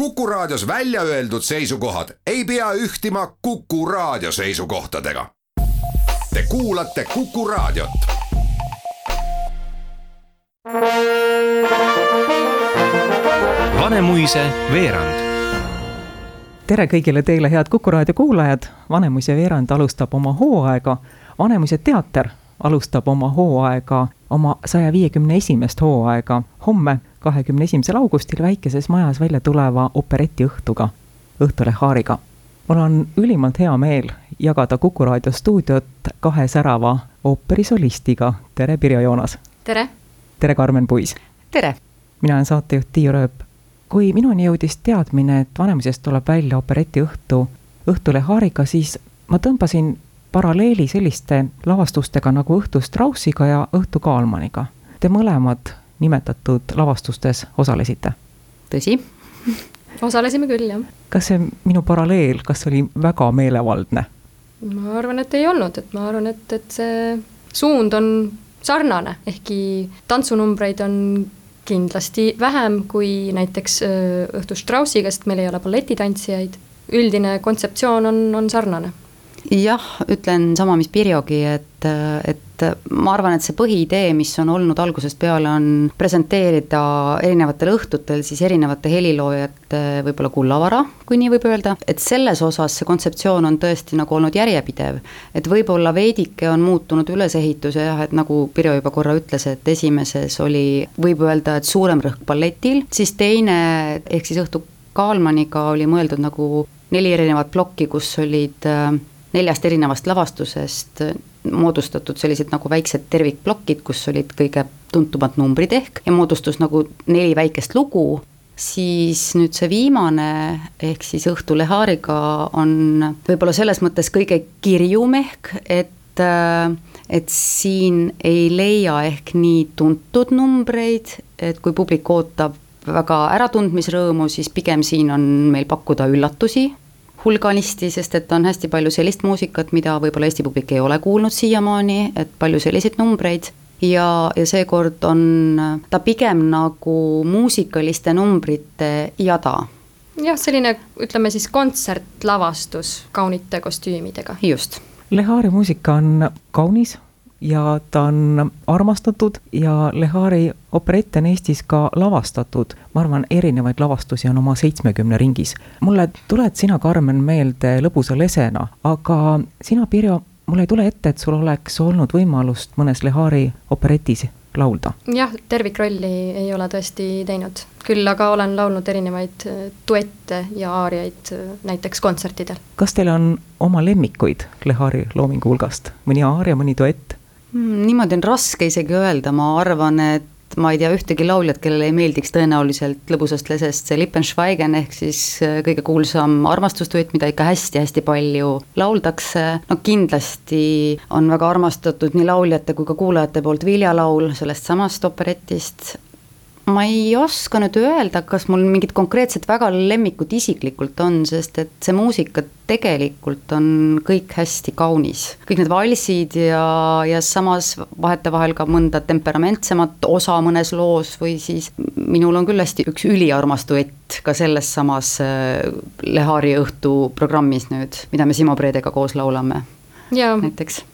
Kuku Raadios välja öeldud seisukohad ei pea ühtima Kuku Raadio seisukohtadega. Te kuulate Kuku Raadiot. Vanemuise veerand tere kõigile teile, head Kuku raadio kuulajad, Vanemuise veerand alustab oma hooaega, Vanemuise teater alustab oma hooaega, oma saja viiekümne esimest hooaega homme, kahekümne esimesel augustil väikeses majas välja tuleva operetiõhtuga, Õhtulehe Haariga. mul on ülimalt hea meel jagada Kuku raadio stuudiot kahe särava ooperisolistiga, tere Pirjo Joonas! tere! tere Karmen Puis! tere! mina olen saatejuht Tiiu Rööp. kui minuni jõudis teadmine, et Vanemusest tuleb välja operetiõhtu Õhtulehe Haariga, siis ma tõmbasin paralleeli selliste lavastustega nagu Õhtu Straussiga ja Õhtu Kaalmaniga. Te mõlemad nimetatud lavastustes osalesite? tõsi, osalesime küll, jah. kas see minu paralleel, kas oli väga meelevaldne? ma arvan, et ei olnud, et ma arvan, et, et see suund on sarnane, ehkki tantsunumbreid on kindlasti vähem kui näiteks Õhtu Straussiga, sest meil ei ole balletitantsijaid. üldine kontseptsioon on, on sarnane jah, ütlen sama, mis Pirjogi, et, et ma arvan, et see põhiidee, mis on olnud algusest peale, on presenteerida erinevatel õhtutel siis erinevate heliloojate võib-olla kullavara, kui nii võib öelda, et selles osas see kontseptsioon on tõesti nagu olnud järjepidev. et võib-olla veidike on muutunud ülesehitus ja jah, et nagu Pirjo juba korra ütles, et esimeses oli, võib öelda, et suurem rõhk balletil, siis teine, ehk siis õhtu Kaalmaniga oli mõeldud nagu neli erinevat plokki, kus olid äh, neljast erinevast lavastusest moodustatud sellised nagu väiksed tervikplokid, kus olid kõige tuntumad numbrid ehk ja moodustus nagu neli väikest lugu, siis nüüd see viimane, ehk siis Õhtulehe Haariga on võib-olla selles mõttes kõige kirjum ehk, et et siin ei leia ehk nii tuntud numbreid, et kui publik ootab väga äratundmisrõõmu, siis pigem siin on meil pakkuda üllatusi hulganisti, sest et on hästi palju sellist muusikat, mida võib-olla Eesti publik ei ole kuulnud siiamaani, et palju selliseid numbreid ja, ja seekord on ta pigem nagu muusikaliste numbrite jada. jah, selline ütleme siis kontsertlavastus kaunite kostüümidega. just. Lehari muusika on kaunis ja ta on armastatud ja Lehari operette on Eestis ka lavastatud. ma arvan, erinevaid lavastusi on oma seitsmekümne ringis. mulle tuled sina, Karmen, meelde lõbusa lesena, aga sina, Pirjo, mul ei tule ette, et sul oleks olnud võimalust mõnes Lehari operetis laulda? jah, tervikrolli ei ole tõesti teinud, küll aga olen laulnud erinevaid duette ja aariaid näiteks kontsertidel. kas teil on oma lemmikuid Lehari loomingu hulgast, mõni aaria, mõni duett? Hmm, niimoodi on raske isegi öelda, ma arvan, et ma ei tea ühtegi lauljat, kellele ei meeldiks tõenäoliselt lõbusast lesest see Lippenschweigen ehk siis äh, kõige kuulsam armastusduett, mida ikka hästi-hästi palju lauldakse. no kindlasti on väga armastatud nii lauljate kui ka kuulajate poolt Vilja laul sellest samast operetist ma ei oska nüüd öelda, kas mul mingit konkreetset väga lemmikut isiklikult on, sest et see muusika tegelikult on kõik hästi kaunis. kõik need valsid ja, ja samas vahetevahel ka mõnda temperamentsemat osa mõnes loos või siis minul on küll hästi üks üliarmas duett ka selles samas äh, Lehari õhtu programmis nüüd, mida me Simo Predega koos laulame. näiteks.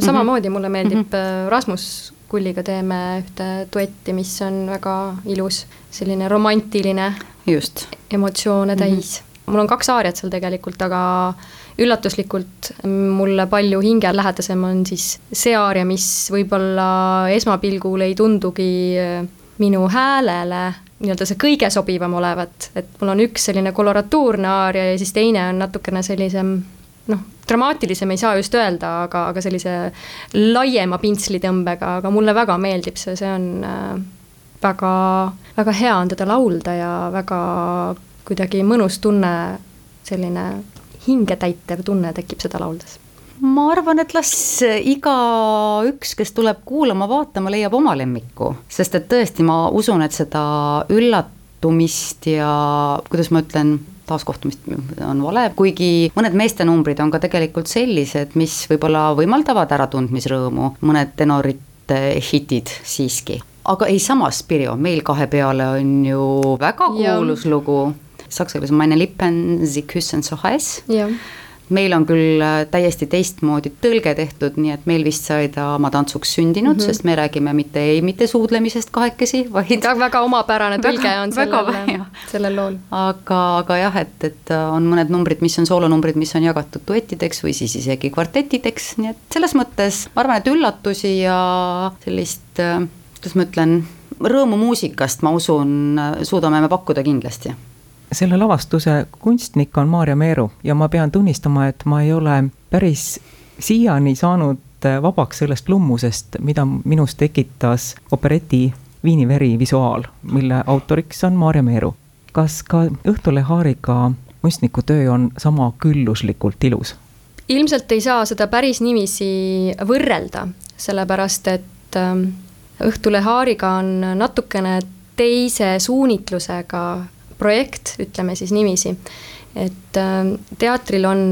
samamoodi mulle meeldib mm -hmm. Rasmus Kulliga teeme ühte duetti, mis on väga ilus, selline romantiline. just. emotsioone täis mm. -hmm. mul on kaks aariat seal tegelikult, aga üllatuslikult mulle palju hingelähedasem on siis see aaria, mis võib-olla esmapilgul ei tundugi äh, minu häälele nii-öelda see kõige sobivam olevat, et mul on üks selline koloratuurne aaria ja siis teine on natukene sellisem noh, dramaatilisem ei saa just öelda, aga, aga sellise laiema pintslitõmbega, aga mulle väga meeldib see, see on äh, väga, väga hea on teda laulda ja väga kuidagi mõnus tunne, selline hingetäitev tunne tekib seda lauldes. Ma arvan, et las igaüks, kes tuleb kuulama-vaatama, leiab oma lemmiku, sest et tõesti, ma usun, et seda üllatumist ja kuidas ma ütlen, taaskohtumist on vale, kuigi mõned meestenumbrid on ka tegelikult sellised, mis võib-olla võimaldavad äratundmisrõõmu, mõned tenorite hitid siiski. aga ei, samas Pirjo, meil kahe peale on ju väga kuulus ja. lugu saksa keeles meine Lippen, sie küssen so heiß. Meil on küll äh, täiesti teistmoodi tõlge tehtud, nii et meil vist sai ta oma tantsuks sündinud mm, -hmm. sest me räägime mitte ei, mitte suudlemisest kahekesi, vaid väga omapärane tõlge on sellel, sellel lool. aga, aga jah, et, et äh, on mõned numbrid, mis on soolonumbrid, mis on jagatud duettideks või siis isegi kvartettideks, nii et selles mõttes ma arvan, et üllatusi ja sellist, äh, kuidas ma ütlen, rõõmu muusikast, ma usun, suudame me pakkuda kindlasti selle lavastuse kunstnik on Maarja Meeru ja ma pean tunnistama, et ma ei ole päris siiani saanud vabaks sellest lummusest, mida minus tekitas opereti Viini veri visuaal, mille autoriks on Maarja Meeru. kas ka Õhtulehe Haariga kunstniku töö on sama külluslikult ilus? ilmselt ei saa seda päris niiviisi võrrelda, sellepärast et ähm, Õhtulehe Haariga on natukene teise suunitlusega projekt, ütleme siis niiviisi. et ähm, teatril on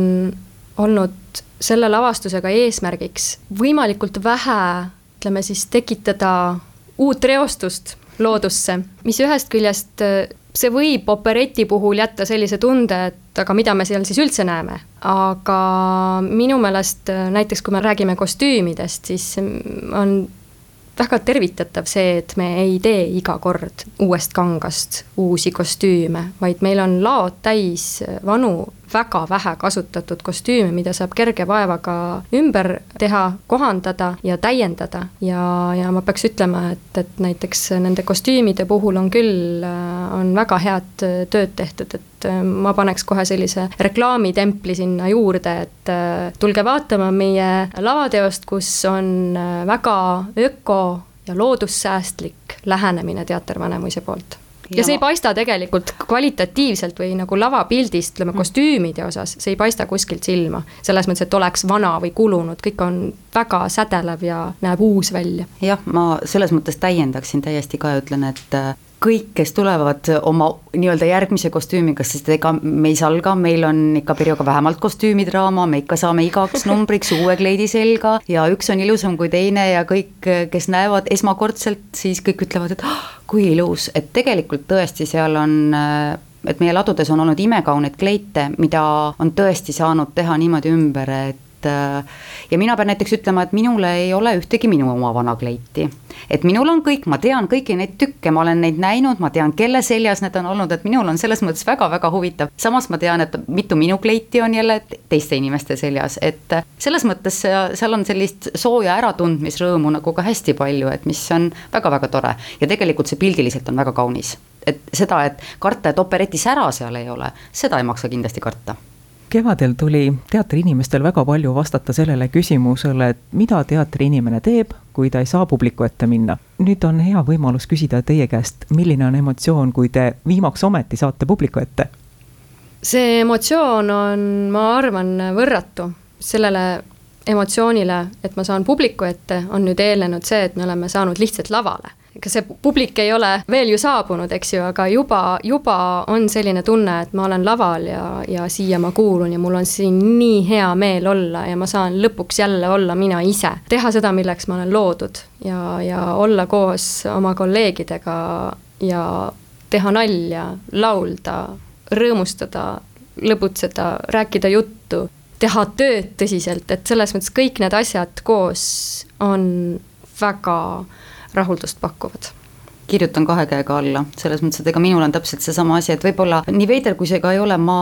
olnud selle lavastusega eesmärgiks võimalikult vähe, ütleme siis tekitada uut reostust loodusse, mis ühest küljest äh, see võib opereti puhul jätta sellise tunde, et aga mida me seal siis üldse näeme. aga minu meelest äh, näiteks, kui me räägime kostüümidest, siis on väga tervitatav see, et me ei tee iga kord uuest kangast uusi kostüüme, vaid meil on laod täis vanu väga vähe kasutatud kostüüme, mida saab kerge vaevaga ümber teha, kohandada ja täiendada. ja, ja ma peaks ütlema, et, et näiteks nende kostüümide puhul on küll, äh, on väga head äh, tööd tehtud, et äh, ma paneks kohe sellise reklaamitempli sinna juurde, et tulge vaatama meie lavateost, kus on väga öko ja loodussäästlik lähenemine Teater Vanemuise poolt ja see ei paista tegelikult kvalitatiivselt või nagu lavapildist, ütleme mm. kostüümide osas, see ei paista kuskilt silma. selles mõttes, et oleks vana või kulunud, kõik on väga sädelev ja näeb uus välja. jah, ma selles mõttes täiendaksin täiesti ka ütlen, et äh, kõik, kes tulevad oma nii-öelda järgmise kostüümiga, sest ega me ei salga, meil on ikka Pirjoga vähemalt kostüümidraama, me ikka saame igaks numbriks uue kleidi selga ja üks on ilusam kui teine ja kõik, kes näevad esmakordselt, siis kõik ütlevad, et ah, kui ilus, et tegelikult tõesti seal on et meie ladudes on olnud imekauneid kleite, mida on tõesti saanud teha niimoodi ümber, et et äh, ja mina pean näiteks ütlema, et minule ei ole ühtegi minu oma vana kleiti. et minul on kõik, ma tean kõiki neid tükke, ma olen neid näinud, ma tean, kelle seljas need on olnud, et minul on selles mõttes väga-väga huvitav. samas ma tean, et mitu minu kleiti on jälle teiste inimeste seljas, et selles mõttes seal on sellist sooja äratundmisrõõmu nagu ka hästi palju, et mis on väga-väga tore ja tegelikult see pildiliselt on väga kaunis et seda, et karta, et opereti sära seal ei ole, seda ei maksa kindlasti karta kevadel tuli teatriinimestel väga palju vastata sellele küsimusele, et mida teatriinimene teeb, kui ta ei saa publiku ette minna. nüüd on hea võimalus küsida teie käest, milline on emotsioon, kui te viimaks ometi saate publiku ette? see emotsioon on, ma arvan, võrratu sellele emotsioonile, et ma saan publiku ette, on nüüd eelnenud see, et me oleme saanud lihtsalt lavale ega see publik ei ole veel ju saabunud, eks ju, aga juba, juba on selline tunne, et ma olen laval ja, ja siia ma kuulun ja mul on siin nii hea meel olla ja ma saan lõpuks jälle olla mina ise. teha seda, milleks ma olen loodud ja, ja olla koos oma kolleegidega ja teha nalja, laulda, rõõmustada, lõbutseda, rääkida juttu, teha tööd tõsiselt, et selles mõttes kõik need asjad koos on väga rahuldust pakkuvad kirjutan kahe käega alla, selles mõttes, et ega minul on täpselt seesama asi, et võib-olla nii veider, kui see ka ei ole, ma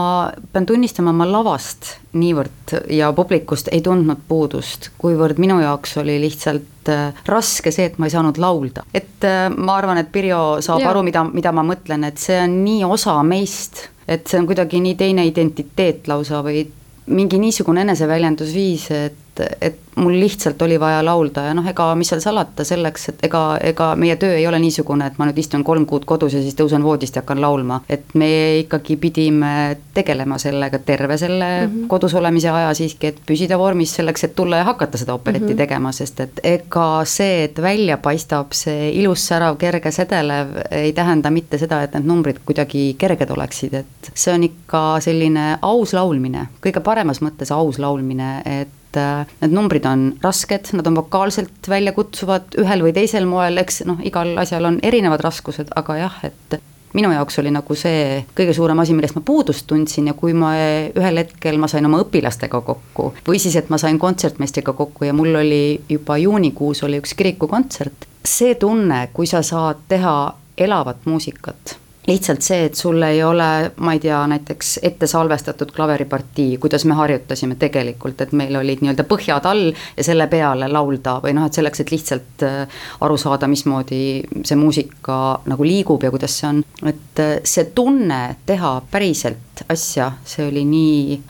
pean tunnistama, ma lavast niivõrd ja publikust ei tundnud puudust, kuivõrd minu jaoks oli lihtsalt äh, raske see, et ma ei saanud laulda. et äh, ma arvan, et Pirjo saab ja. aru, mida, mida ma mõtlen, et see on nii osa meist, et see on kuidagi nii teine identiteet lausa või mingi niisugune eneseväljendusviis, et et, et mul lihtsalt oli vaja laulda ja noh, ega mis seal salata, selleks, et ega, ega meie töö ei ole niisugune, et ma nüüd istun kolm kuud kodus ja siis tõusen voodist ja hakkan laulma. et me ikkagi pidime tegelema sellega terve selle mm -hmm. kodus olemise aja siiski, et püsida vormis selleks, et tulla ja hakata seda operetti mm -hmm. tegema, sest et ega see, et välja paistab see ilus, särav, kerge, sedelev, ei tähenda mitte seda, et need numbrid kuidagi kerged oleksid, et see on ikka selline aus laulmine, kõige paremas mõttes aus laulmine, et et äh, need numbrid on rasked, nad on vokaalselt väljakutsuvad ühel või teisel moel, eks noh, igal asjal on erinevad raskused, aga jah, et minu jaoks oli nagu see kõige suurem asi, millest ma puudust tundsin ja kui ma ühel hetkel ma sain oma õpilastega kokku või siis, et ma sain kontsertmeistriga kokku ja mul oli juba juunikuus oli üks kirikukontsert. see tunne, kui sa saad teha elavat muusikat lihtsalt see, et sul ei ole, ma ei tea, näiteks ette salvestatud klaveripartii, kuidas me harjutasime tegelikult, et meil olid nii-öelda põhjad all ja selle peale laulda või noh, et selleks, et lihtsalt äh, aru saada, mismoodi see muusika nagu liigub ja kuidas see on. et äh, see tunne teha päriselt asja, see oli nii,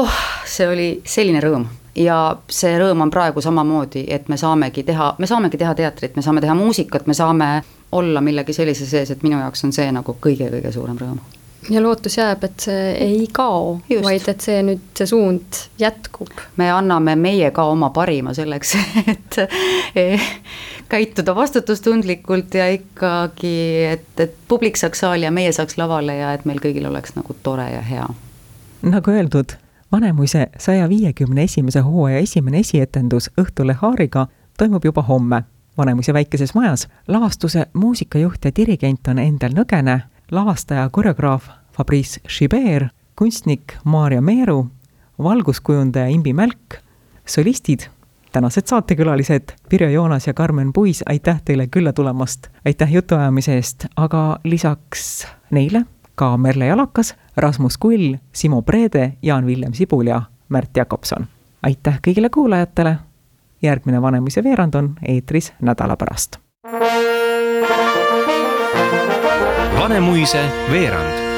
oh, see oli selline rõõm ja see rõõm on praegu samamoodi, et me saamegi teha, me saamegi teha teatrit, me saame teha muusikat, me saame olla millegi sellise sees, et minu jaoks on see nagu kõige-kõige suurem rõõm ja lootus jääb, et see ei kao, vaid et see nüüd, see suund jätkub. me anname meie ka oma parima selleks, et eh, käituda vastutustundlikult ja ikkagi, et, et publik saaks saali ja meie saaks lavale ja et meil kõigil oleks nagu tore ja hea. nagu öeldud, Vanemuise saja viiekümne esimese hooaja esimene esietendus Õhtule Haariga toimub juba homme Vanemuise väikeses majas. lavastuse muusikajuht ja dirigent on Endel Nõgene, lavastaja, koreograaf Fabrice Chibert, kunstnik Maarja Meeru, valguskujundaja Imbi Mälk, solistid, tänased saatekülalised Pirjo Joonas ja Karmen Puis, aitäh teile külla tulemast, aitäh jutuajamise eest, aga lisaks neile ka Merle Jalakas, Rasmus Kull, Simo Preede, Jaan-Villem Sibul ja Märt Jakobson. aitäh kõigile kuulajatele järgmine Vanemuise veerand on eetris nädala pärast. Vanemuise veerand